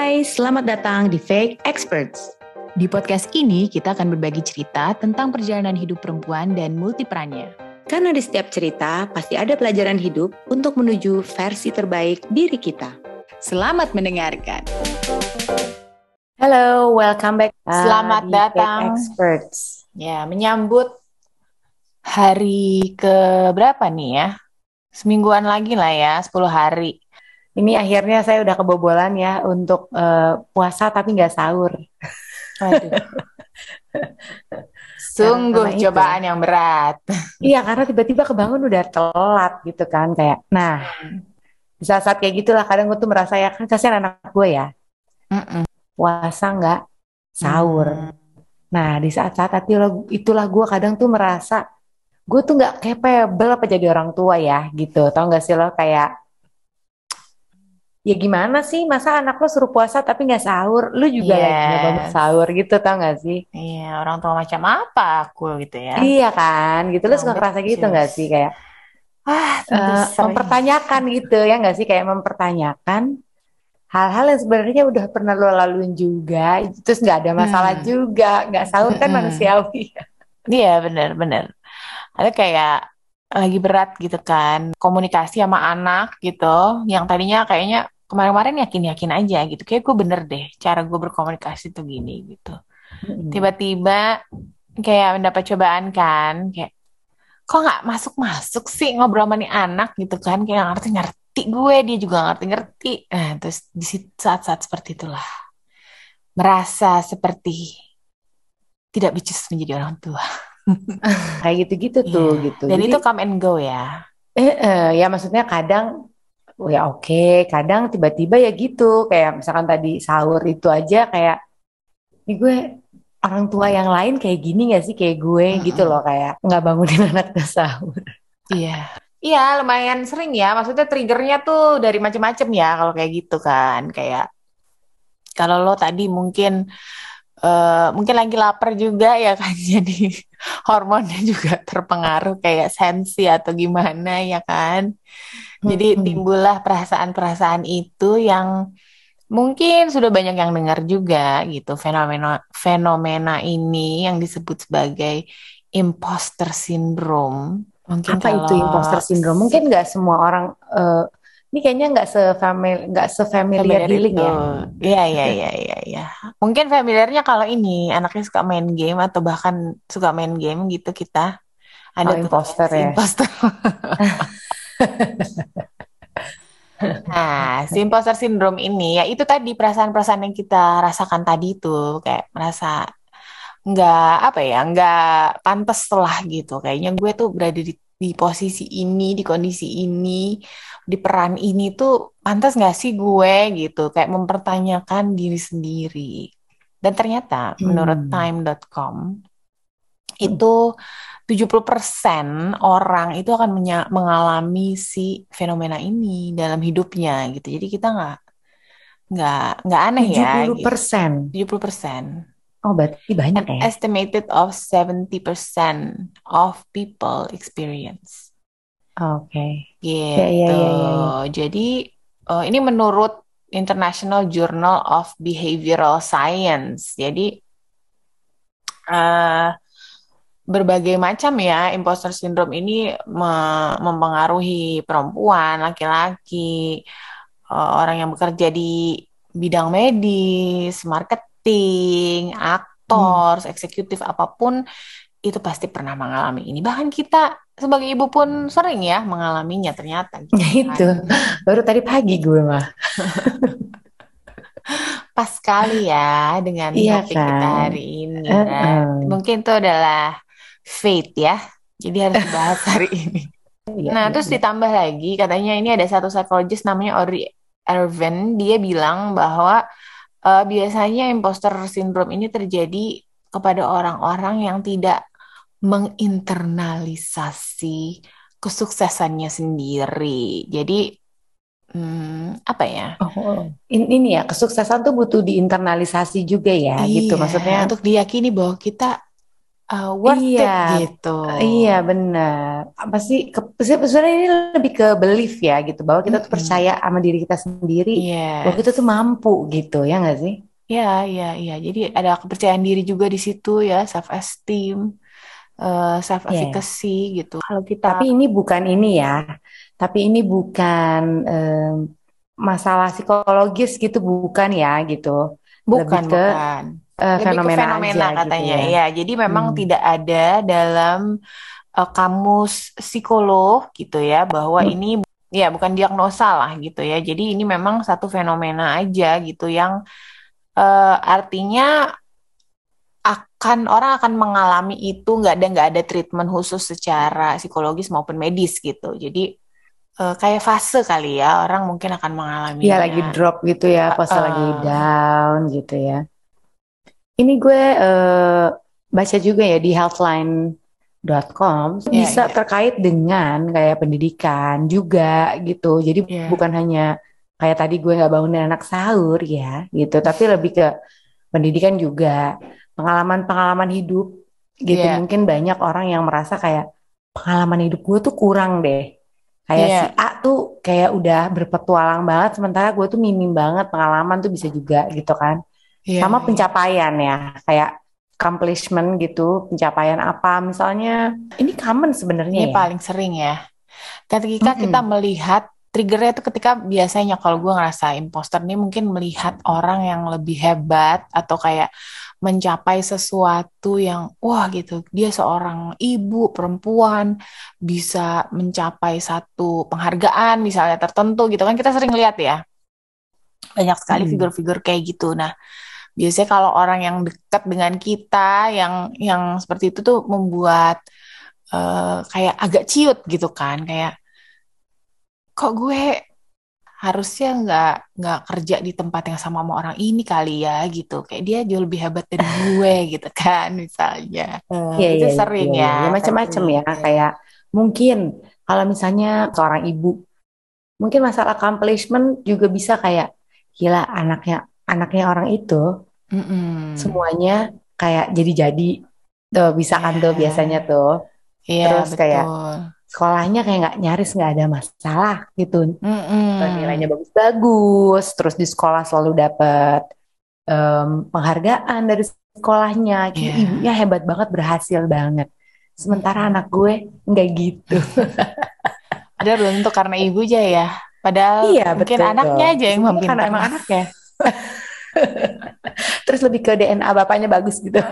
Hai, selamat datang di Fake Experts. Di podcast ini kita akan berbagi cerita tentang perjalanan hidup perempuan dan multiperannya. Karena di setiap cerita pasti ada pelajaran hidup untuk menuju versi terbaik diri kita. Selamat mendengarkan. Halo, welcome back. uh, Selamat di datang. Fake Experts. Ya, menyambut hari ke berapa nih ya? Semingguan lagi lah ya, 10 hari. Ini akhirnya saya udah kebobolan ya untuk eh, puasa tapi nggak sahur. Waduh. Sungguh Karena itu. cobaan yang berat. Iya, karena tiba-tiba kebangun udah telat gitu kan kayak. Nah, di saat-saat kayak gitulah kadang gue tuh merasa ya kan kasihan anak gue ya Mm-mm. puasa nggak sahur. Hmm. Nah, di saat-saat itulah, itulah gue kadang tuh merasa gue tuh nggak capable apa jadi orang tua ya gitu. Tau nggak sih lo kayak ya gimana sih masa anak lo suruh puasa tapi nggak sahur, lu juga lagi nggak bangun Yes. sahur gitu tau nggak sih? Iya, orang tua macam apa aku gitu ya. Iya kan, gitu lo suka ngerasa gitu nggak sih kayak Ah, sering. mempertanyakan gitu ya nggak sih kayak mempertanyakan hal-hal yang sebenarnya udah pernah lo laluin juga, terus nggak ada masalah Hmm. juga, nggak sahur kan Mm-mm. manusiawi. Iya, bener-bener. Ada kayak lagi berat gitu kan, komunikasi sama anak gitu, yang tadinya kayaknya kemarin-kemarin yakin-yakin aja gitu, kayak gue bener deh cara gue berkomunikasi tuh gini gitu. Mm-mm. Tiba-tiba kayak mendapat cobaan kan, kayak kok nggak masuk-masuk sih ngobrol sama nih anak gitu kan, kayak ngerti-ngerti gue, dia juga ngerti-ngerti. Nah, terus di saat-saat seperti itulah merasa seperti tidak becus menjadi orang tua. Kayak gitu-gitu tuh Iya. gitu. Dan Jadi itu come and go ya. eh, eh, ya maksudnya kadang oh ya oke, kadang tiba-tiba ya gitu kayak misalkan tadi sahur itu aja kayak ini gue orang tua yang lain kayak gini gak sih kayak gue gitu Mm-mm. loh kayak nggak bangunin anaknya sahur. Iya. Iya, lumayan sering ya. Maksudnya triggernya tuh dari macam-macam ya kalau kayak gitu kan. Kayak kalau lo tadi mungkin eh, mungkin lagi lapar juga ya kan. Jadi hormonnya juga terpengaruh kayak sensi atau gimana ya kan. Jadi Mm-mm. timbullah perasaan-perasaan itu yang mungkin sudah banyak yang dengar juga gitu. Fenomena fenomena ini yang disebut sebagai imposter syndrome. Mungkin Apa itu kalau imposter syndrome? Mungkin nggak semua orang eh, ini kayaknya nggak sefamil nggak sefamiliar itu. ya. Iya, iya, iya, iya, iya. Mungkin familiarnya kalau ini anaknya suka main game atau bahkan suka main game gitu kita ada Oh, imposter ya. imposter. Nah, si imposter syndrome ini ya itu tadi perasaan-perasaan yang kita rasakan tadi itu kayak merasa nggak apa ya nggak pantas lah gitu kayaknya gue tuh berada di di posisi ini di kondisi ini di peran ini tuh pantas nggak sih gue gitu kayak mempertanyakan diri sendiri dan ternyata menurut Hmm. time.com itu 70% orang itu akan mengalami si fenomena ini dalam hidupnya gitu jadi kita nggak nggak nggak aneh ya 70 gitu. persen. 70% Oh berarti banyak an ya. estimated of 70% of people experience. Oke. Gitu. Ya, ya, ya, ya, ya. Jadi eh, ini menurut International Journal of Behavioral Science. Jadi eh, berbagai macam ya imposter syndrome ini me- mempengaruhi perempuan, laki-laki, eh, orang yang bekerja di bidang medis, marketing, aktor, eksekutif apa pun itu pasti pernah mengalami ini. Bahkan kita sebagai ibu pun sering ya mengalaminya ternyata. gitu Ya itu. Baru tadi pagi gue mah. Pas sekali ya dengan Iya topik kita kan? hari ini. Dan eh. mungkin itu adalah fate ya. Jadi harus dibahas hari ini. Iya, Nah, iya, terus iya. ditambah lagi, katanya ini ada satu psikologis namanya Ori Ervin, dia bilang bahwa eh, biasanya imposter syndrome ini terjadi kepada orang-orang yang tidak menginternalisasi kesuksesannya sendiri. Jadi, hmm, apa ya? Oh, in- ini ya kesuksesan tuh butuh diinternalisasi juga ya gitu Iya, maksudnya. untuk diyakini bahwa kita uh, worth Iya, it gitu. iya benar. Apa sih? ke- Sebenarnya ini lebih ke belief ya gitu, bahwa kita tuh Mm-mm. percaya sama diri kita sendiri, bahwa kita tuh Yes. mampu gitu, ya nggak sih? Ya, ya, ya. Jadi ada kepercayaan diri juga di situ ya, self esteem, self Iya. efficacy gitu. Kalau kita Tapi ini bukan ini ya. Tapi ini bukan em, masalah psikologis gitu, bukan ya gitu. Lebih bukan, ke bukan. eh, Lebih ke fenomena aja fenomena gitu katanya. ya. Ya, jadi memang Hmm. tidak ada dalam uh, kamus psikolog gitu ya bahwa Hmm. ini ya bukan diagnosa lah gitu ya. Jadi ini memang satu fenomena aja gitu yang uh, artinya akan orang akan mengalami itu nggak ada nggak ada treatment khusus secara psikologis maupun medis gitu. Jadi uh, kayak fase kali ya orang mungkin akan Iya lagi mengalaminya. drop gitu ya, pas lagi Uh, down gitu ya. Ini gue eh, baca juga ya di healthline.com ya, bisa ya, terkait dengan kayak pendidikan juga gitu. Jadi ya, bukan hanya kayak tadi gue nggak bangunin anak sahur ya gitu, tapi lebih ke pendidikan juga, pengalaman-pengalaman hidup gitu. ya, Mungkin banyak orang yang merasa kayak pengalaman hidup gue tuh kurang deh. Kayak si ya, A tuh kayak udah berpetualang banget, sementara gue tuh minim banget pengalaman tuh bisa juga gitu kan. ya, Sama ya. pencapaian ya, kayak accomplishment gitu, pencapaian apa misalnya. Ini common sebenarnya Ini ya. paling sering ya. Ketika kita Mm-mm. melihat triggernya itu ketika biasanya kalau gue ngerasa imposter nih mungkin melihat orang yang lebih hebat atau kayak mencapai sesuatu yang wah gitu. Dia seorang ibu perempuan bisa mencapai satu penghargaan misalnya tertentu gitu kan. Kita sering lihat ya. Banyak sekali Mm-mm. figur-figur kayak gitu. Nah biasanya kalau orang yang dekat dengan kita yang yang seperti itu tuh membuat eh, kayak agak ciut gitu kan. Kayak kok gue harusnya nggak nggak kerja di tempat yang sama sama orang ini kali ya gitu kayak dia jauh lebih hebat dari gue gitu kan misalnya Eh, Iya, itu iya, sering iya. ya Ya macam-macam sering ya. Kayak mungkin kalau misalnya seorang ibu, mungkin masalah accomplishment juga bisa kayak gila anaknya anaknya orang itu Mm-mm. semuanya kayak jadi-jadi tuh bisa kan tuh biasanya Iya, tuh. iya Terus kayak betul. Sekolahnya kayak nggak nyaris nggak ada masalah gitu. Eh, Nilainya bagus-bagus, terus di sekolah selalu dapat em, penghargaan dari sekolahnya. Gila, Iya. ibunya hebat banget, berhasil banget. Sementara anak gue nggak gitu. Padahal belum tentu karena ibu aja ya. Padahal Iya, mungkin betul. anaknya aja yang Sebenarnya karena emang anaknya. Terus lebih ke DNA bapaknya bagus gitu.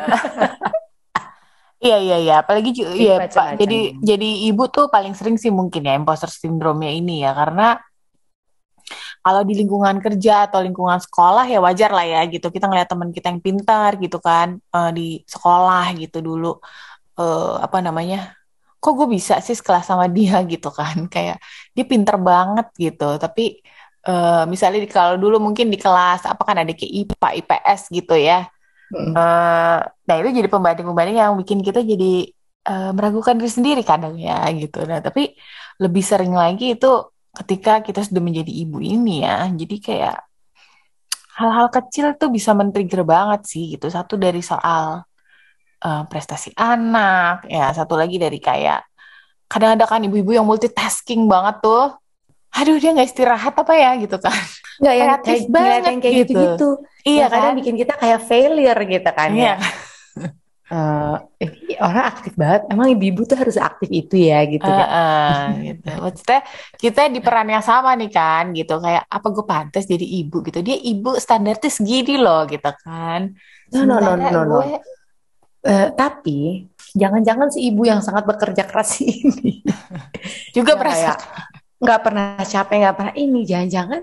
Iya iya iya, apalagi ju- Jadi iya Pak. Jadi jadi ibu tuh paling sering sih mungkin ya imposter syndrome-nya ini ya karena kalau di lingkungan kerja atau lingkungan sekolah ya wajar lah ya gitu. Kita ngeliat teman kita yang pintar gitu kan eh, di sekolah gitu dulu eh, apa namanya? Kok gue bisa sih sekelas sama dia gitu kan? Kayak dia pinter banget gitu. Tapi eh, misalnya di- kalau dulu mungkin di kelas apa kan ada kayak IPA, IPS gitu ya. Mm. Eh, nah itu jadi pembanding-pembanding yang bikin kita jadi eh, meragukan diri sendiri kadang ya gitu. Nah tapi lebih sering lagi itu ketika kita sudah menjadi ibu ini ya. Jadi kayak hal-hal kecil tuh bisa men-trigger banget sih gitu. Satu dari soal eh, prestasi anak, ya satu lagi dari kayak kadang ada kan ibu-ibu yang multitasking banget tuh. Aduh dia nggak istirahat apa ya gitu kan. Nggak yang Kreatif kayak banget yang kayak gitu. gitu-gitu. Iya Yang kadang kan? bikin kita kayak failure gitu kan Iya. ya. Eh, orang aktif banget. Emang ibu-ibu tuh harus aktif itu ya gitu kan. Heeh, gitu. Maksudnya kita di peran yang sama nih kan gitu kayak apa gue pantas jadi ibu gitu dia ibu standarnya segini loh gitu kan No, no, no, sementara no, no. gue Eh, tapi jangan-jangan si ibu yang sangat bekerja keras ini juga merasa nggak pernah capek, nggak pernah ini. Jangan-jangan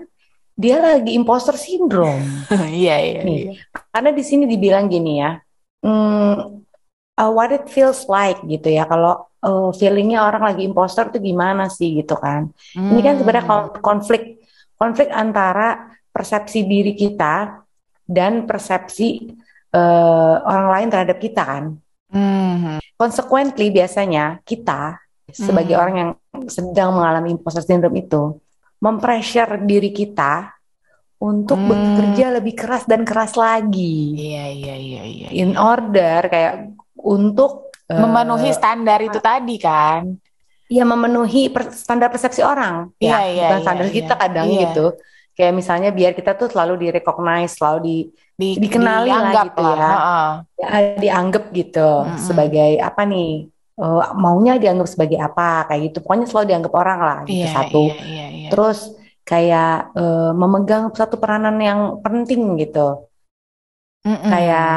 dia lagi imposter syndrome. iya iya Nih, iya karena di sini dibilang gini ya, hmm, uh, what it feels like gitu ya. Kalau uh, feelingnya orang lagi imposter tuh gimana sih gitu kan? Ini kan sebenarnya Hmm, kon- konflik konflik antara persepsi diri kita dan persepsi uh, orang lain terhadap kita kan. hmm, Consequently biasanya kita sebagai hmm. orang yang sedang mengalami imposter syndrome itu mempressure diri kita untuk Hmm, bekerja lebih keras dan keras lagi iya iya iya iya iya in order kayak untuk memenuhi standar itu tadi kan. ya memenuhi per- standar persepsi orang Iya, ya iya, bukan iya, standar iya. kita kadang Iya. gitu kayak misalnya biar kita tuh selalu di recognize selalu di Di, Dikenali lah gitu lah, ya. heeh. ya, dianggap gitu Mm-mm. sebagai apa nih eh, maunya dianggap sebagai apa kayak gitu pokoknya selalu dianggap orang lah gitu Iya, satu iya, iya, iya. terus kayak eh, memegang satu peranan yang penting gitu Mm-mm. kayak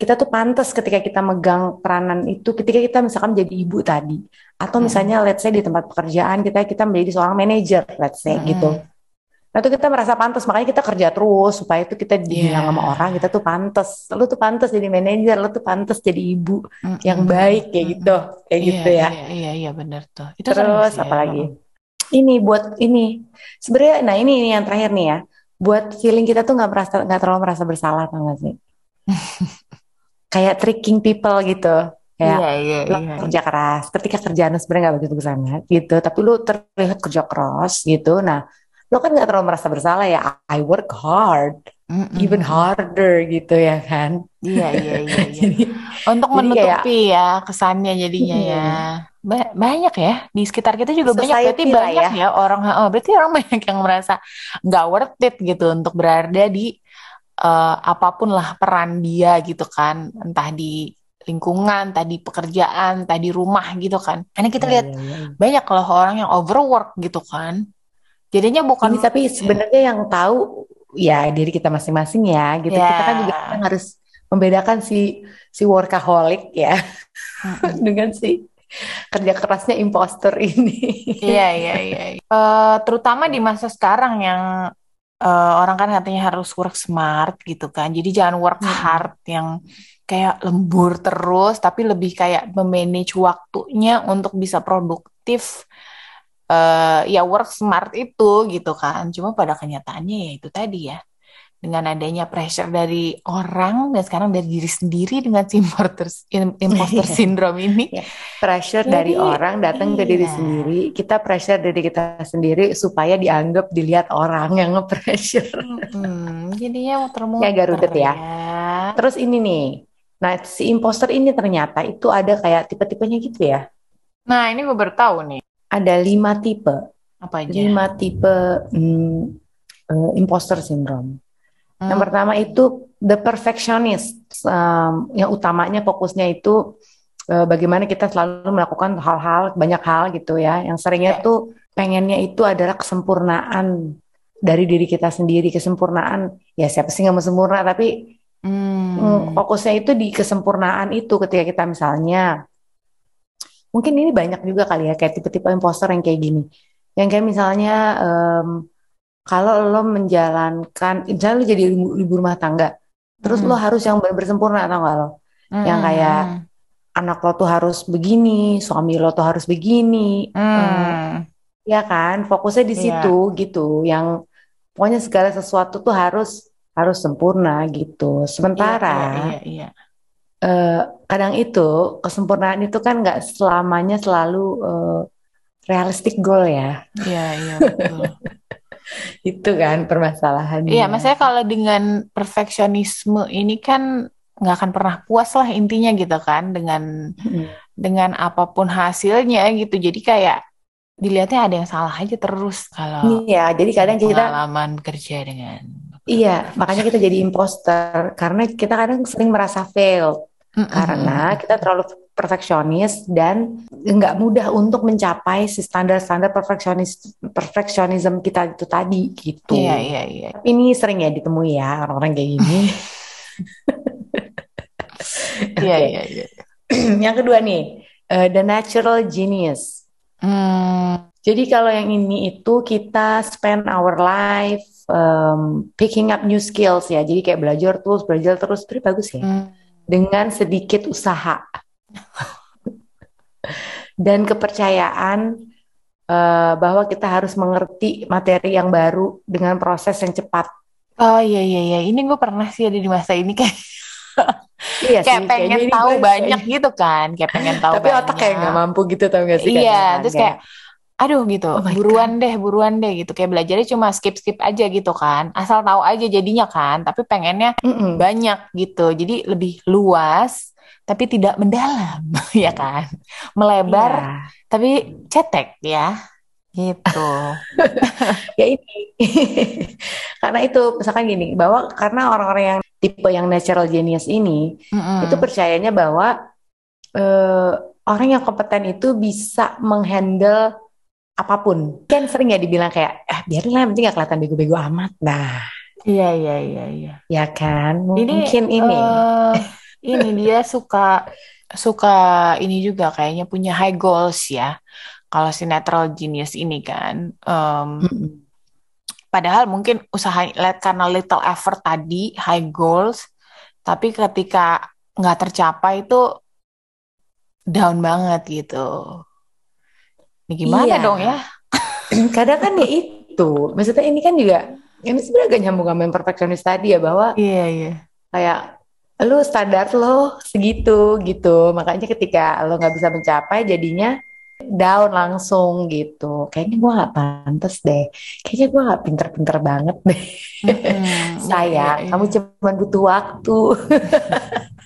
kita tuh pantas ketika kita megang peranan itu ketika kita misalkan jadi ibu tadi atau Mm. misalnya let's say di tempat pekerjaan kita kita menjadi seorang manajer let's say Mm-mm. gitu nah itu kita merasa pantas makanya kita kerja terus supaya itu kita dibilang Iya. sama orang kita tuh pantas lu tuh pantas jadi manajer lu tuh pantas jadi ibu Mm-mm. yang baik kayak Mm-mm. gitu kayak Iya, gitu ya Iya, iya, iya, benar tuh. Itu terus sih ya. apa lagi ini buat ini sebenarnya nah ini, ini yang terakhir nih ya buat feeling kita tuh nggak merasa nggak terlalu merasa bersalah tau gak sih kayak tricking people gitu kayak Iya, iya, lo iya. kerja keras ketika kerjaan sebenarnya nggak begitu banget gitu tapi lu terlihat kerja keras gitu nah lo kan nggak terlalu merasa bersalah ya I work hard Mm-mm. even harder gitu ya kan Iya, iya, iya, iya. jadi Untuk Jadi menutupi ya kesannya jadinya Hmm. ya. Ba- banyak ya di sekitar kita juga banyak berarti Society lah banyak ya. ya orang heeh, berarti orang banyak yang merasa nggak worth it gitu untuk berada di eh, apa pun lah peran dia gitu kan entah di lingkungan, entah di pekerjaan, entah di rumah gitu kan. Karena kita Iya, lihat iya, iya. banyak loh orang yang overwork gitu kan. Jadinya bukan Ini tapi sebenarnya yang tahu ya diri kita masing-masing ya gitu. Ya. Kita kan juga harus membedakan si si workaholic ya Mm-mm. dengan si kerja kerasnya imposter ini. Iya, iya, iya. Eh, terutama di masa sekarang yang eh, orang kan katanya harus work smart gitu kan. Jadi jangan work Mm-mm. hard yang kayak lembur terus, tapi lebih kayak memanage waktunya untuk bisa produktif. Eh, ya work smart itu gitu kan. Cuma pada kenyataannya ya itu tadi ya. Dengan adanya pressure dari orang dan sekarang dari diri sendiri dengan si imposter, imposter syndrome ini. Pressure Jadi, dari orang datang ke diri iya. sendiri. Kita pressure dari kita sendiri supaya dianggap dilihat orang yang nge-pressure. Hmm, jadinya muter-muter Ya, ya. ya. Terus ini nih. Nah, si imposter ini ternyata itu ada kayak tipe-tipenya gitu ya. Nah, ini gue baru tahu nih. Ada lima tipe. Apa aja? Lima tipe hmm, eh, imposter syndrome. Yang Hmm. pertama itu the perfectionist. Um, yang utamanya fokusnya itu eh, bagaimana kita selalu melakukan hal-hal, banyak hal gitu ya. Yang seringnya Ya. tuh pengennya itu adalah kesempurnaan dari diri kita sendiri. Kesempurnaan, ya siapa sih nggak mau sempurna, tapi Hmm. mm, fokusnya itu di kesempurnaan itu ketika kita misalnya, mungkin ini banyak juga kali ya, kayak tipe-tipe imposter yang kayak gini. Yang kayak misalnya, em, kalau lo menjalankan, misalnya lo jadi ibu, ibu rumah tangga, terus Hmm. lo harus yang benar-benar sempurna, atau enggak lo? yang Hmm. kayak Anak lo tuh harus begini, suami lo tuh harus begini, eh, Hmm. ya kan? Fokusnya di Iya. situ gitu, yang pokoknya segala sesuatu tuh harus harus sempurna gitu. Iya, Sementara iya, iya, iya. Eh, kadang itu kesempurnaan itu kan nggak selamanya selalu eh, realistic goal ya. Iya, iya, betul. Itu kan permasalahannya. Iya, maksudnya kalau dengan perfeksionisme ini kan nggak akan pernah puas lah intinya gitu kan dengan Mm. dengan apa pun hasilnya gitu. Jadi kayak dilihatnya ada yang salah aja terus kalau Iya, jadi kadang kita pengalaman kerja dengan Iya, makanya kita jadi imposter karena kita kadang sering merasa fail Mm-mm. karena kita terlalu perfeksionis dan nggak mudah untuk mencapai si standar-standar perfeksionis perfeksionisme kita itu tadi gitu. Iya, iya, iya. Ini sering ya ditemui ya orang-orang kayak gini. Iya, Oke. iya, iya. Yang kedua nih, eh, the natural genius. Hmm, Jadi kalau yang ini itu kita spend our life um, picking up new skills ya. Jadi kayak belajar terus, belajar terus, itu bagus ya. hmm. Dengan sedikit usaha dan kepercayaan eh, bahwa kita harus mengerti materi yang baru dengan proses yang cepat. Oh iya iya iya, ini gue pernah sih ada di masa ini kayak Iya kayak sih, pengen tahu banyak gitu kan, kayak pengen tahu Tapi otak kayak banyak. nggak mampu gitu tau gak sih? Iya, terus kayak aduh gitu Oh buruan deh buruan deh gitu kayak belajarnya cuma skip skip aja gitu kan asal tahu aja jadinya kan tapi pengennya Mm-mm. banyak gitu jadi lebih luas tapi tidak mendalam ya kan melebar Iya. tapi cetek ya gitu Ya ini. Karena itu misalkan gini, bahwa karena orang-orang yang tipe yang natural genius ini Mm-mm. itu percayanya bahwa eh, orang yang kompeten itu bisa menghandle apa pun. Kan sering ya dibilang kayak, eh biarin lah, yang penting gak kelihatan bego-bego amat. Nah, iya iya iya iya ya kan? ini Mungkin ini. eh, ini dia suka suka ini juga kayaknya punya high goals ya kalau si natural genius ini kan Mm-mm. Padahal mungkin usaha karena little effort tadi high goals, tapi ketika nggak tercapai itu down banget gitu. Ini gimana Iya. dong ya? Kadang kan ya itu. Maksudnya ini kan juga, ini sebenarnya agak nyambung sama yang perfeksionis tadi ya, bahwa Iya iya. kayak lu standar lo segitu gitu makanya ketika lo nggak bisa mencapai jadinya down langsung gitu kayaknya gua nggak pantas deh kayaknya gua nggak pinter-pinter banget deh. Iya, iya, sayang iya. kamu cuma butuh waktu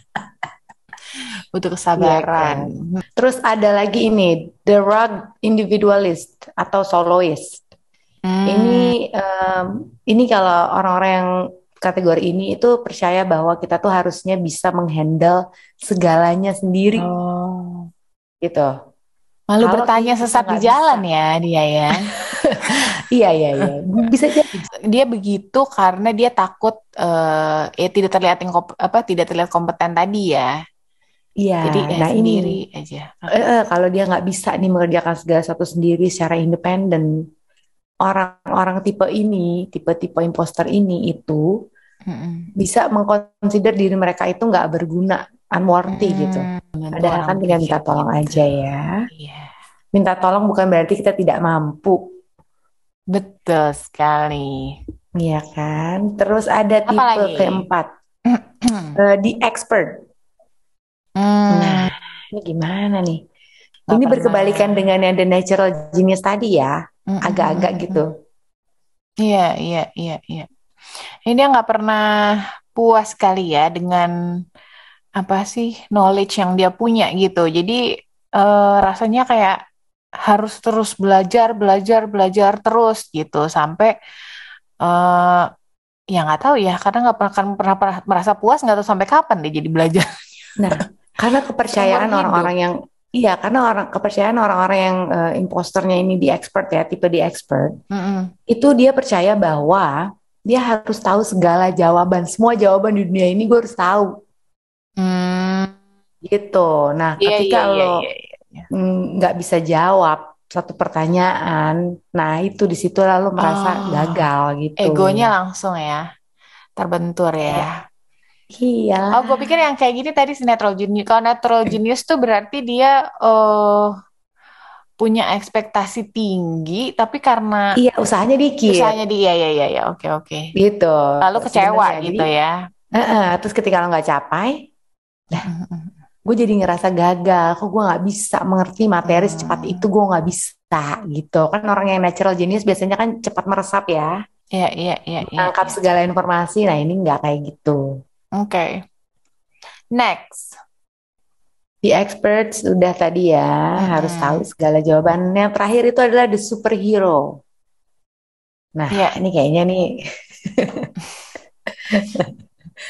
butuh Iya kesabaran. terus ada lagi ini the rock individualist atau soloist Hmm. ini em, ini kalau orang-orang yang kategori ini itu percaya bahwa kita tuh harusnya bisa menghandle segalanya sendiri Oh. gitu Malu Kalau bertanya sesat di jalan bisa. ya dia ya. Iya iya iya bisa jadi. Dia begitu karena dia takut eh ya tidak terlihat apa tidak terlihat kompeten tadi ya. Iya. Jadi ya Nah sendiri ini aja. eh, eh, kalau dia nggak bisa nih mengerjakan segala satu sendiri secara independen, orang-orang tipe ini, tipe-tipe imposter ini itu Mm-mm. bisa mengconsider diri mereka itu nggak berguna, unworthy gitu. Hmm, Padahal kan tinggal minta tolong gitu. aja ya. Iya, Minta tolong bukan berarti kita tidak mampu, betul sekali. Iya kan? Terus ada Apa tipe lagi? keempat, eh, the expert. Hmm, Nah, ini gimana nih? nggak Ini pernah. berkebalikan dengan yang the natural genius tadi ya, Mm-mm, agak-agak mm-mm. gitu. Iya, iya, iya, iya. Ini dia nggak pernah puas kali ya dengan apa sih knowledge yang dia punya gitu. Jadi eh, rasanya kayak harus terus belajar, belajar, belajar terus gitu sampai eh ya nggak tahu ya karena nggak pernah pernah, pernah merasa puas nggak tahu sampai kapan dia jadi belajar Nah, karena kepercayaan orang-orang yang iya, karena orang kepercayaan orang-orang yang eh, imposternya ini di expert ya, tipe di expert, Mm-mm. itu dia percaya bahwa dia harus tahu segala jawaban, semua jawaban di dunia ini gue harus tahu Hmm, gitu. Nah, iya ketika iya iya lo iya iya. mm, nggak bisa jawab satu pertanyaan, nah itu di situ lalu Oh. merasa gagal gitu. Egonya langsung ya terbentur ya. Iya. Oh, gue pikir yang kayak gini tadi si natural genius. Kalau natural genius tuh berarti dia eh punya ekspektasi tinggi, tapi karena Iya, usahanya dikit usahanya dia, ya, ya, ya, oke, oke. gitu. Lalu kecewa Sebenarnya. gitu Jadi, ya. eh-eh, terus ketika lo nggak capai, gue jadi ngerasa gagal. Kok gue nggak bisa mengerti materi Hmm. secepat itu, gue nggak bisa gitu. Kan orang yang natural genius biasanya kan cepat meresap ya, Iya, iya, iya, iya. tangkap iya. segala informasi. Nah ini nggak kayak gitu. Oke. Next. The experts udah tadi ya, harus Mm-mm. tahu segala jawaban. Yang terakhir itu adalah the superhero. Nah, Iya. ini kayaknya nih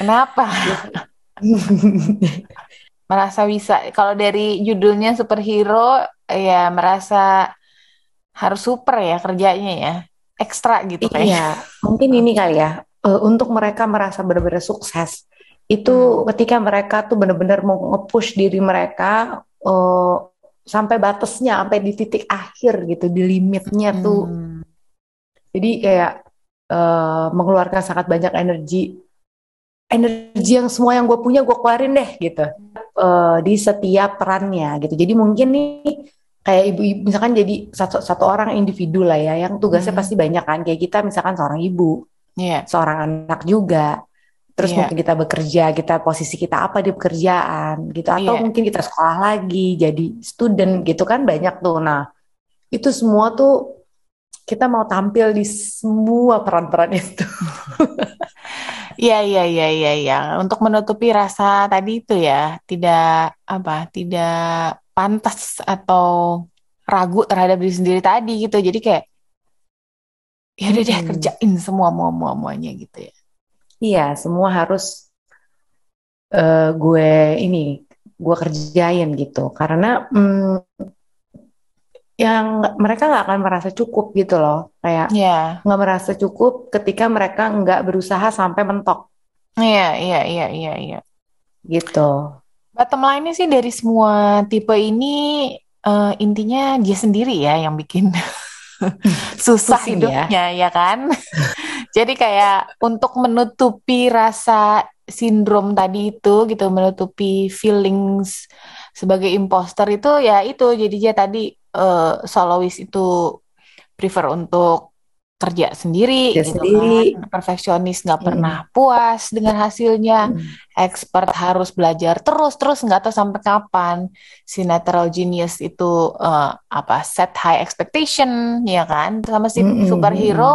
Kenapa? Merasa bisa. Kalau dari judulnya superhero, ya merasa harus super ya kerjanya ya. Ekstra gitu kayaknya. Iya, mungkin ini kali ya. eh, untuk mereka merasa benar-benar sukses, itu ketika mereka tuh benar-benar mau nge-push diri mereka eh, sampai batasnya, sampai di titik akhir gitu, di limitnya tuh. Hmm. Jadi kayak eh, mengeluarkan sangat banyak energi, energi yang semua yang gue punya gue keluarin deh gitu Eh, di setiap perannya gitu. Jadi mungkin nih kayak ibu-ibu misalkan jadi satu satu orang individu lah ya, yang tugasnya Hmm. pasti banyak kan. Kayak kita misalkan seorang ibu, Iya. seorang anak juga. Terus Iya. mungkin kita bekerja, kita posisi kita apa di pekerjaan gitu. Atau Iya. mungkin kita sekolah lagi, jadi student gitu kan banyak tuh. Nah, itu semua tuh kita mau tampil di semua peran-peran itu. Iya, iya, iya, iya, iya. Untuk menutupi rasa tadi itu ya, tidak apa, tidak pantas atau ragu terhadap diri sendiri tadi gitu. Jadi kayak ya udah deh Mm-mm. kerjain semua mua mua muanya gitu ya. Iya, semua harus eh, gue ini gue kerjain gitu. Karena mm, yang mereka nggak akan merasa cukup gitu loh. Kayak Iya, nggak merasa cukup ketika mereka nggak berusaha sampai mentok iya, iya, iya, iya, iya. gitu. Bottom line-nya sih dari semua tipe ini eh, intinya dia sendiri ya yang bikin susah ya. hidupnya ya kan. Jadi kayak untuk menutupi rasa sindrom tadi itu gitu, menutupi feelings sebagai imposter itu ya itu jadinya tadi eh, soloist itu prefer untuk kerja sendiri Dia gitu sendiri. kan. Perfeksionis nggak Mm, pernah puas dengan hasilnya. mm, Expert harus belajar terus terus nggak tahu sampai kapan. Si natural genius itu eh, apa set high expectation ya kan. Sama si mm, mm, mm, mm. superhero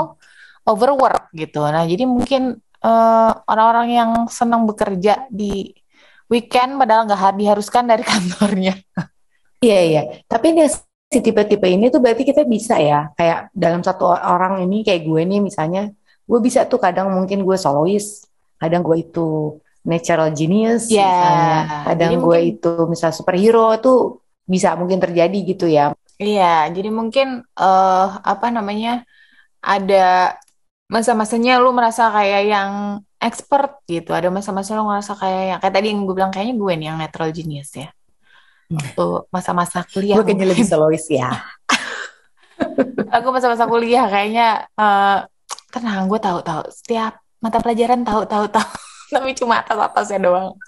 overwork gitu. Nah, jadi mungkin eh, orang-orang yang senang bekerja di weekend padahal nggak har- diharuskan dari kantornya. Iya, iya. Tapi ini si tipe-tipe ini tuh berarti kita bisa ya. Kayak dalam satu orang ini kayak gue nih misalnya, gue bisa tuh kadang mungkin gue soloist, kadang gue itu natural genius Ya, misalnya, kadang jadi gue mungkin itu misal superhero tuh bisa mungkin terjadi gitu ya. iya, jadi mungkin eh apa namanya? ada masa-masanya lu merasa kayak yang expert gitu. Ada masa-masa lu ngerasa kayak yang kayak tadi yang gue bilang kayaknya gue nih yang natural genius ya. Waktu masa-masa kuliah Gue kayaknya lebih soloist ya. Aku masa-masa kuliah kayaknya eh tenang gue tahu-tahu setiap mata pelajaran tahu-tahu tahu. Tapi cuma atas-atasnya doang.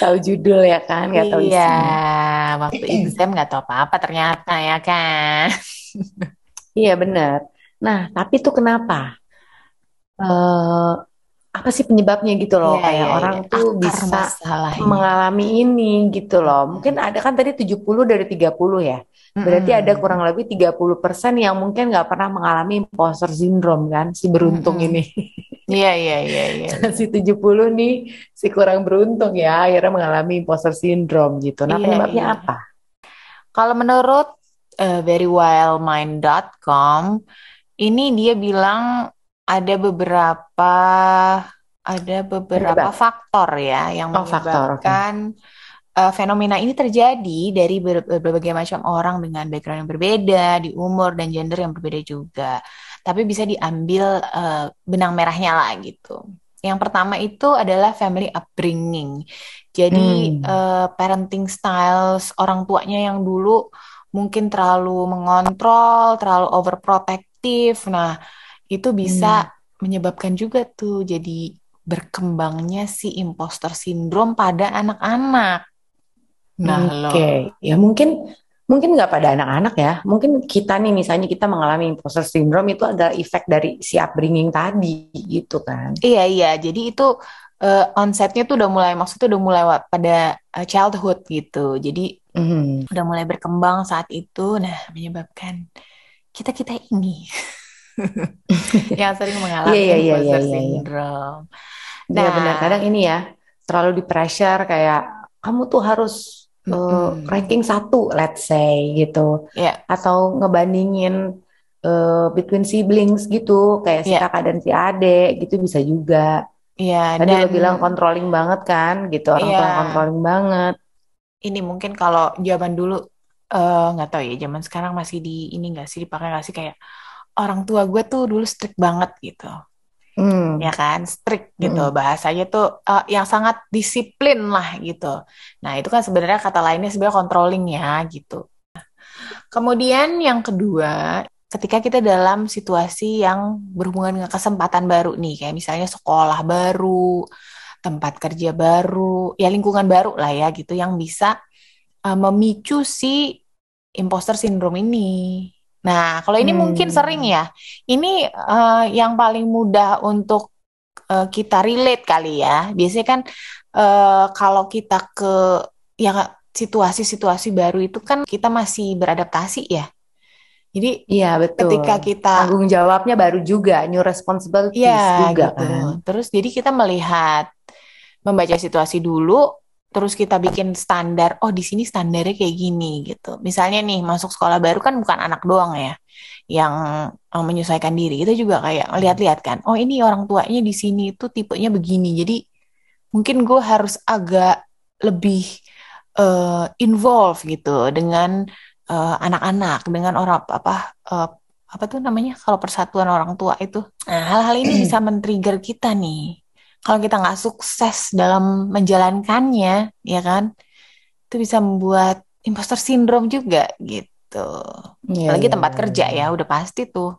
Tahu judul ya kan, nggak tahu Iya, isinya. waktu exam nggak tahu apa-apa ternyata ya kan. Iya benar. Nah, tapi tuh kenapa? Eh, apa sih penyebabnya gitu loh? Iya, Kayak iya, iya. orang tuh Akar bisa masalahnya. mengalami ini gitu loh. Mungkin ada kan tadi 70 dari 30 ya. Berarti ada Mm-mm. kurang lebih 30% yang mungkin nggak pernah mengalami imposter syndrome kan, si beruntung Mm-mm. ini. Iya, iya, iya, iya. Si 70 nih, si kurang beruntung ya, akhirnya mengalami imposter syndrome gitu. Nah, Iya, penyebabnya iya. apa? Kalau menurut eh, verywildmind.com, ini dia bilang ada beberapa ada beberapa Penyebab. faktor ya yang Oh, faktor, oke. menyebabkan eh, fenomena ini terjadi dari ber- berbagai macam orang dengan background yang berbeda, di umur dan gender yang berbeda juga. Tapi bisa diambil eh, benang merahnya lah gitu. Yang pertama itu adalah family upbringing. Jadi Hmm. eh, parenting styles orang tuanya yang dulu mungkin terlalu mengontrol, terlalu overprotective. Nah, itu Hmm. bisa menyebabkan juga tuh jadi berkembangnya si imposter syndrome pada anak-anak. Nah, loh. Oke, ya mungkin mungkin nggak pada anak-anak ya. Mungkin kita nih misalnya kita mengalami imposter syndrome itu adalah efek dari si upbringing tadi gitu kan. Iya, iya. Jadi itu eh, onsetnya tuh udah mulai, maksudnya udah mulai pada eh, childhood gitu. Jadi Mhm. udah mulai berkembang saat itu. Nah, menyebabkan kita-kita ini yang sering Iya mengalami iya iya iya imposter iya. iya. syndrome. Iya benar. Nah, Kadang ini ya terlalu di pressure kayak kamu tuh harus mm-mm. ranking satu, let's say gitu, Ya, atau ngebandingin eh, between siblings gitu, kayak si ya, kakak dan si adik gitu bisa juga. ya. Tadi lo Dan bilang controlling banget kan, gitu orang tua yang ya, controlling banget. ini mungkin kalau zaman dulu eh, nggak tahu ya, zaman sekarang masih di ini nggak sih dipakai nggak sih kayak orang tua gue tuh dulu strict banget gitu. Hmm. ya kan strict gitu Mm-mm. bahasanya tuh eh, yang sangat disiplin lah gitu nah itu kan sebenarnya kata lainnya sebenarnya controlling ya gitu kemudian yang kedua ketika kita dalam situasi yang berhubungan dengan kesempatan baru nih kayak misalnya sekolah baru tempat kerja baru ya lingkungan baru lah ya gitu yang bisa eh, memicu si imposter syndrome ini nah kalau ini mungkin sering Hmm. ya ini eh, yang paling mudah untuk eh, kita relate kali ya. Biasanya kan eh, kalau kita ke ya situasi-situasi baru itu kan kita masih beradaptasi ya. Jadi Iya, ketika betul. kita Tanggung jawabnya baru juga, new responsibilities ya juga gitu. kan. Terus jadi kita melihat membaca situasi dulu, terus kita bikin standar. Oh, di sini standarnya kayak gini gitu. Misalnya nih masuk sekolah baru kan bukan anak doang ya yang eh, menyesuaikan diri. Kita juga kayak lihat-lihat kan. Oh, ini orang tuanya di sini itu tipenya begini. Jadi mungkin gue harus agak lebih eh, involve gitu dengan eh, anak-anak, dengan orang apa eh, apa tuh namanya kalau persatuan orang tua itu. Nah, hal-hal ini bisa men-trigger kita nih. Kalau kita nggak sukses dalam menjalankannya, ya kan, itu bisa membuat imposter syndrome juga gitu. Iya, Apalagi iya, tempat kerja ya, udah pasti tuh.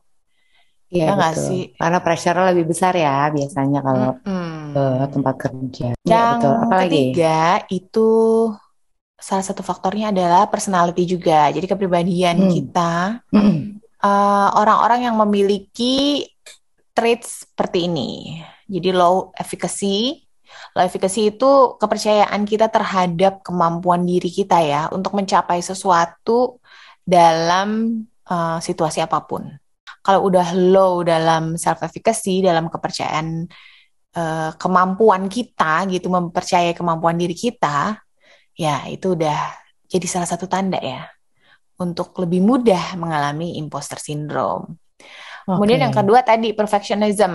Iya, Ya nggak betul. sih? Karena pressure lebih besar ya biasanya kalau ke Mm-mm. tempat kerja. Iya, Yang betul. Apalagi? ketiga itu salah satu faktornya adalah personality juga. Jadi kepribadian Hmm. kita, Mm-mm. eh, orang-orang yang memiliki traits seperti ini. Jadi low efficacy. Low efficacy itu kepercayaan kita terhadap kemampuan diri kita ya untuk mencapai sesuatu dalam eh, situasi apa pun. Kalau udah low dalam self efficacy, dalam kepercayaan eh, kemampuan kita gitu, mempercayai kemampuan diri kita, ya itu udah jadi salah satu tanda ya untuk lebih mudah mengalami imposter syndrome. Kemudian yang kedua tadi perfectionism.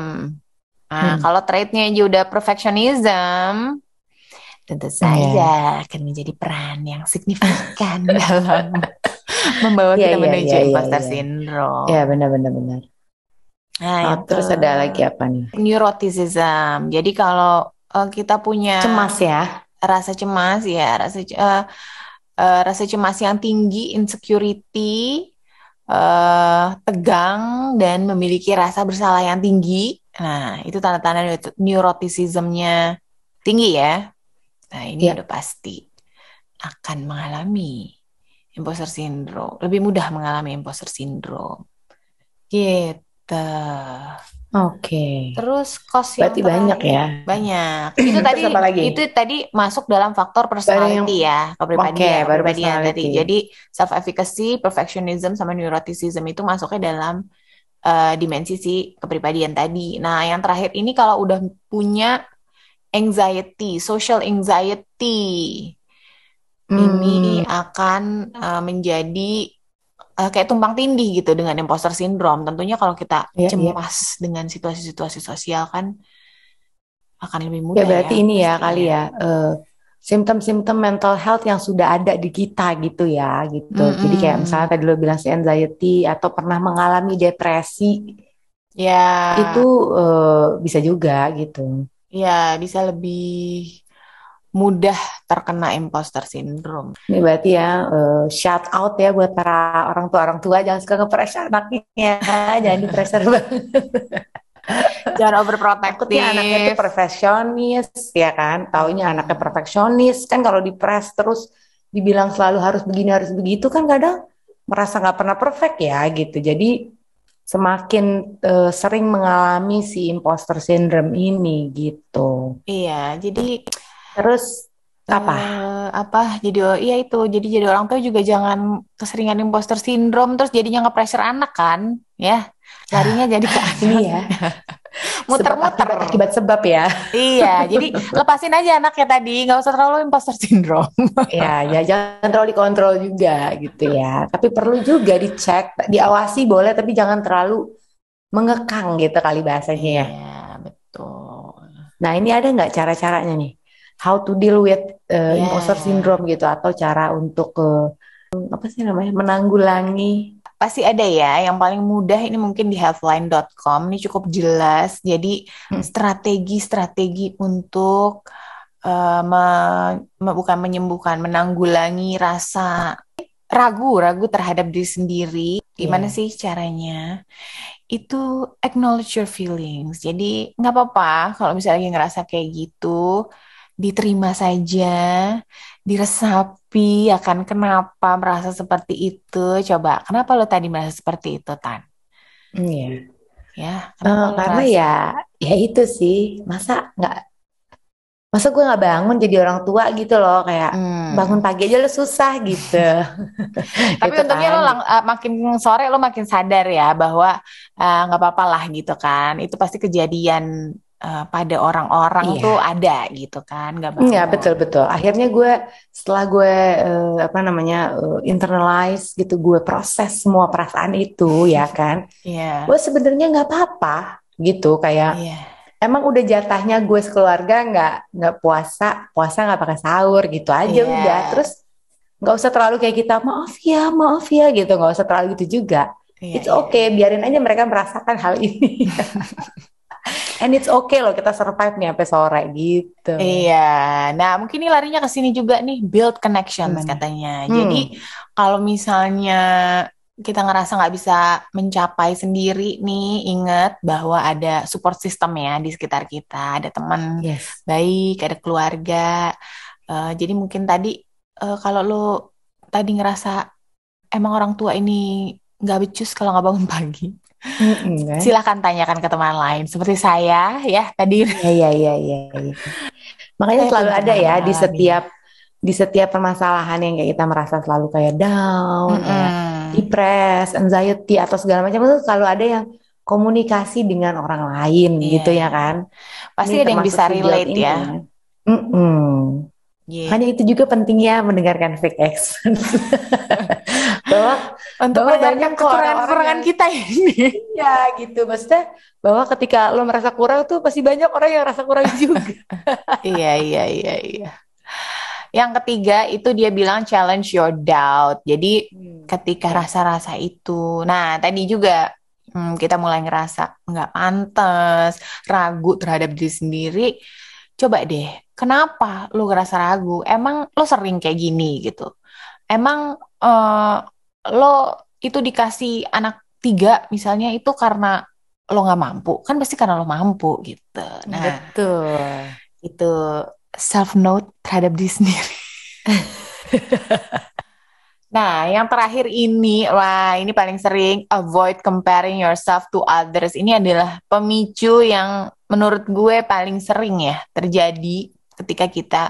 Nah, Hmm. kalau traitnya aja udah perfectionism, tentu saja akan menjadi peran yang signifikan dalam membawa Iya, kita iya, menuju iya, iya, imposter iya. syndrome. Iya, benar-benar benar. Nah, Oh, terus ada lagi apa nih? neuroticism. Jadi kalau eh, kita punya Cemas ya. rasa cemas ya, rasa eh, eh, rasa cemas yang tinggi, insecurity, eh, tegang dan memiliki rasa bersalah yang tinggi. Nah, itu tanda-tanda neuro- neuroticismnya tinggi ya. Nah, ini Iya. udah pasti akan mengalami imposter syndrome, lebih mudah mengalami imposter syndrome. Gitu. Oke. Terus cost yang Berarti banyak ya. banyak. Itu tadi lagi? itu tadi masuk dalam faktor Baru yang personality ya, oke, kepribadian, baru kepribadian tadi. personality. Jadi self efficacy, perfectionism sama neuroticism itu masuknya dalam eh, dimensi si kepribadian tadi. Nah, yang terakhir ini kalau udah punya anxiety, social anxiety, ini Hmm, akan eh, menjadi eh, kayak tumpang tindih gitu dengan imposter syndrome. Tentunya kalau kita iya, iya. cemas dengan situasi-situasi sosial kan akan lebih Ya mudah berarti ya ini ya kali ya eh, simptom-simptom mental health yang sudah ada di kita gitu ya gitu. Jadi kayak misalnya tadi lo bilang si anxiety atau pernah mengalami depresi Ya, itu eh, bisa juga gitu. ya bisa lebih mudah terkena imposter syndrome. Ini berarti ya eh, shout out ya buat para orang tua orang tua jangan suka nge-pressure anaknya, jangan di-pressure banget. Jangan Takutnya anaknya overprotective. perfeksionis ya kan, taunya anaknya perfeksionis kan kalau di-press terus dibilang selalu harus begini harus begitu kan kadang merasa nggak pernah perfect ya gitu. Jadi semakin eh, sering mengalami si imposter syndrome ini gitu. Iya, jadi Terus apa? eh apa jadi oh, iya itu jadi jadi orang tua juga jangan keseringan imposter syndrome terus jadinya nge-pressure anak kan ya larinya jadi ke Ini ya muter-muter akibat akibat sebab ya. iya jadi lepasin aja anaknya tadi nggak usah terlalu imposter syndrome Ya, ya jangan terlalu dikontrol juga gitu ya. Tapi perlu juga dicek, diawasi boleh, tapi jangan terlalu mengekang gitu kali bahasanya ya. iya betul Nah, ini ada nggak cara-caranya nih? How to deal with uh, ya imposter syndrome gitu atau cara untuk uh, apa sih namanya menanggulangi? Pasti ada ya yang paling mudah ini mungkin di healthline.com ini cukup jelas. Jadi Hmm, strategi-strategi untuk eh, me- me- bukan menyembuhkan menanggulangi rasa ragu-ragu terhadap diri sendiri. Gimana Iya. sih caranya? Itu acknowledge your feelings. Jadi nggak apa-apa kalau misalnya lagi ngerasa kayak gitu diterima saja diresapi akan kenapa merasa seperti itu coba kenapa lo tadi merasa seperti itu Tan Iya. ya kenapa lo karena merasa ya, ya itu sih, masa nggak masa gue nggak bangun jadi orang tua gitu loh kayak Hmm. bangun pagi aja lo susah gitu Tapi gitu untungnya kan lo lang- eh, makin sore lo makin sadar ya bahwa eh, nggak apa-apa lah gitu kan. Itu pasti kejadian eh, pada orang-orang iya tuh ada gitu kan, nggak Iya bangun. betul betul. Akhirnya gue setelah gue eh, apa namanya eh, internalize gitu, gue proses semua perasaan itu ya kan. Iya, Gue sebenarnya nggak apa-apa gitu. Kayak iya, emang udah jatahnya gue sekeluarga nggak nggak puasa, puasa nggak pakai sahur gitu aja iya, udah. Terus nggak usah terlalu kayak kita maaf ya maaf ya gitu. Nggak usah terlalu gitu juga. iya, It's iya. okay, biarin aja mereka merasakan hal ini. And it's okay loh kita survive nih sampai sore gitu. Iya, nah mungkin ini larinya ke sini juga nih, build connections Gimana? katanya. Hmm. Jadi kalau misalnya kita ngerasa nggak bisa mencapai sendiri nih, ingat bahwa ada support system ya di sekitar kita, ada teman Yes. baik, ada keluarga. Eh, jadi mungkin tadi eh, kalau lo tadi ngerasa emang orang tua ini nggak becus kalau nggak bangun pagi, Mm-mm, kan? silahkan tanyakan ke teman lain. Seperti saya ya tadi Iya, iya, iya, iya. Makanya saya selalu ada ya di setiap di setiap permasalahan yang kayak kita merasa selalu kayak down, kayak Mm-mm. depres, anxiety atau segala macam itu selalu ada yang komunikasi dengan orang lain Iya, gitu ya kan. pasti Ini ada yang bisa relate ini ya. ya. Mm-mm. Iya. Makanya itu juga pentingnya mendengarkan fake experts. bahwa Untuk bahwa banyak kok kekurangan-kekurangan kita ini. iya gitu. Maksudnya bahwa ketika lo merasa kurang tuh pasti banyak orang yang merasa kurang juga. Iya, iya, iya, iya. Yang ketiga itu dia bilang challenge your doubt. Jadi Hmm, ketika rasa-rasa itu, nah tadi juga hmm, kita mulai ngerasa nggak pantas, ragu terhadap diri sendiri. Coba deh, kenapa lu ngerasa ragu? Emang lo sering kayak gini gitu? Emang eh, lo itu dikasih anak tiga misalnya itu karena lo nggak mampu? Kan pasti karena lo mampu gitu. Nah, Betul. itu self note terhadap diri sendiri. Nah, yang terakhir ini, wah ini paling sering avoid comparing yourself to others. Ini adalah pemicu yang menurut gue paling sering ya terjadi ketika kita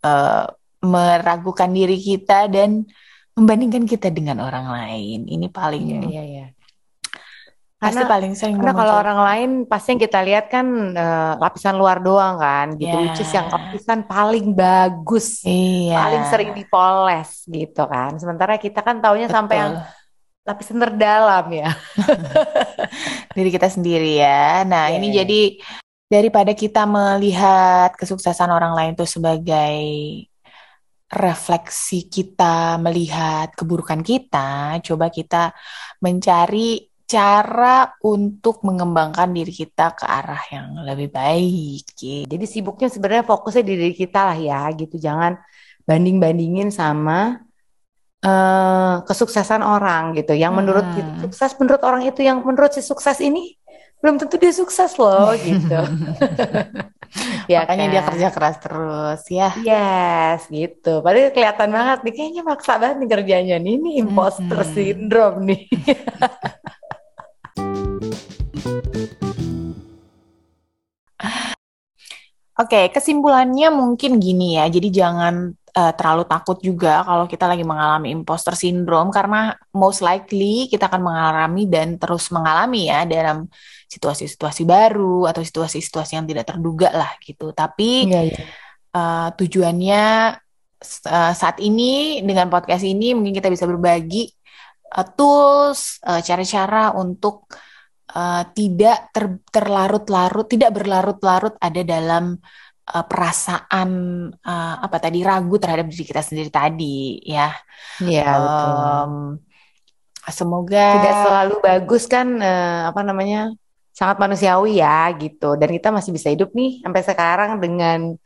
eh, meragukan diri kita dan membandingkan kita dengan orang lain. Ini paling Iya, iya, iya. pasti Karena paling sering karena kalau orang lain pasti yang kita lihat kan eh, lapisan luar doang kan gitu, Ya, which is yang lapisan paling bagus, paling iya, sering dipoles gitu kan. Sementara kita kan taunya sampai yang betul. lapisan terdalam ya. Diri kita sendiri ya. Nah, ini Yes. jadi daripada kita melihat kesuksesan orang lain itu sebagai refleksi kita melihat keburukan kita, coba kita mencari cara untuk mengembangkan diri kita ke arah yang lebih baik. gitu. Jadi sibuknya sebenarnya fokusnya di diri kita lah ya gitu. Jangan banding-bandingin sama eh, kesuksesan orang gitu. Yang menurut kita Mm-mm. sukses menurut orang itu yang menurut si sukses ini belum tentu dia sukses loh gitu. Ya Makanya dia kan? kerja keras terus ya. Yes, gitu. Padahal kelihatan banget nih, kayaknya maksa banget nih kerjanya nih. Ini imposter Mm-mm. syndrome nih. Oke, kesimpulannya mungkin gini ya. Jadi jangan eh, terlalu takut juga kalau kita lagi mengalami imposter syndrome karena most likely kita akan mengalami dan terus mengalami ya dalam situasi-situasi baru atau situasi-situasi yang tidak terduga lah gitu. Tapi Iya, iya. eh, tujuannya eh, saat ini dengan podcast ini mungkin kita bisa berbagi eh, tools, eh, cara-cara untuk eh, tidak ter- terlarut-larut, tidak berlarut-larut ada dalam eh, perasaan eh, apa tadi ragu terhadap diri kita sendiri tadi ya. Iya, betul. Em, semoga Tidak selalu bagus kan, eh, apa namanya, sangat manusiawi ya gitu. Dan kita masih bisa hidup nih sampai sekarang dengan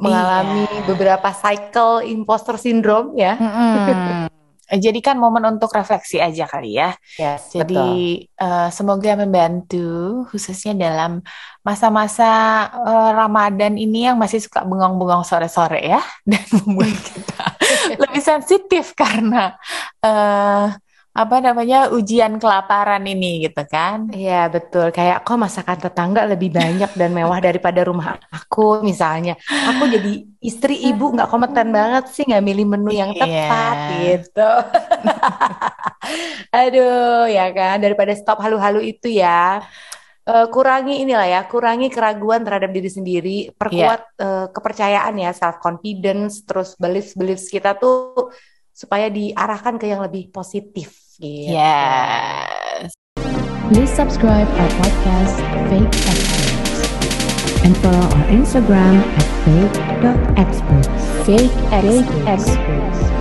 mengalami iya. beberapa cycle imposter syndrome ya. Mm-mm. Jadikan momen untuk refleksi aja kali ya. Yes, Jadi betul. eh, semoga membantu khususnya dalam masa-masa eh, Ramadan ini yang masih suka bengong-bengong sore-sore ya dan membuat kita lebih sensitif karena eh, apa namanya ujian kelaparan ini gitu kan? Iya betul, kayak kok masakan tetangga lebih banyak dan mewah daripada rumah aku misalnya. Aku jadi istri ibu nggak kompeten banget sih nggak milih menu yang tepat Iya. gitu. Aduh ya kan, daripada stop halu-halu itu ya. eh, kurangi inilah ya, kurangi keraguan terhadap diri sendiri, Iya. perkuat eh, kepercayaan ya, self confidence, terus beliefs-beliefs kita tuh supaya diarahkan ke yang lebih positif gitu. Yes. Please subscribe our podcast Fake Experts and follow our Instagram at fake.experts. Fake experts.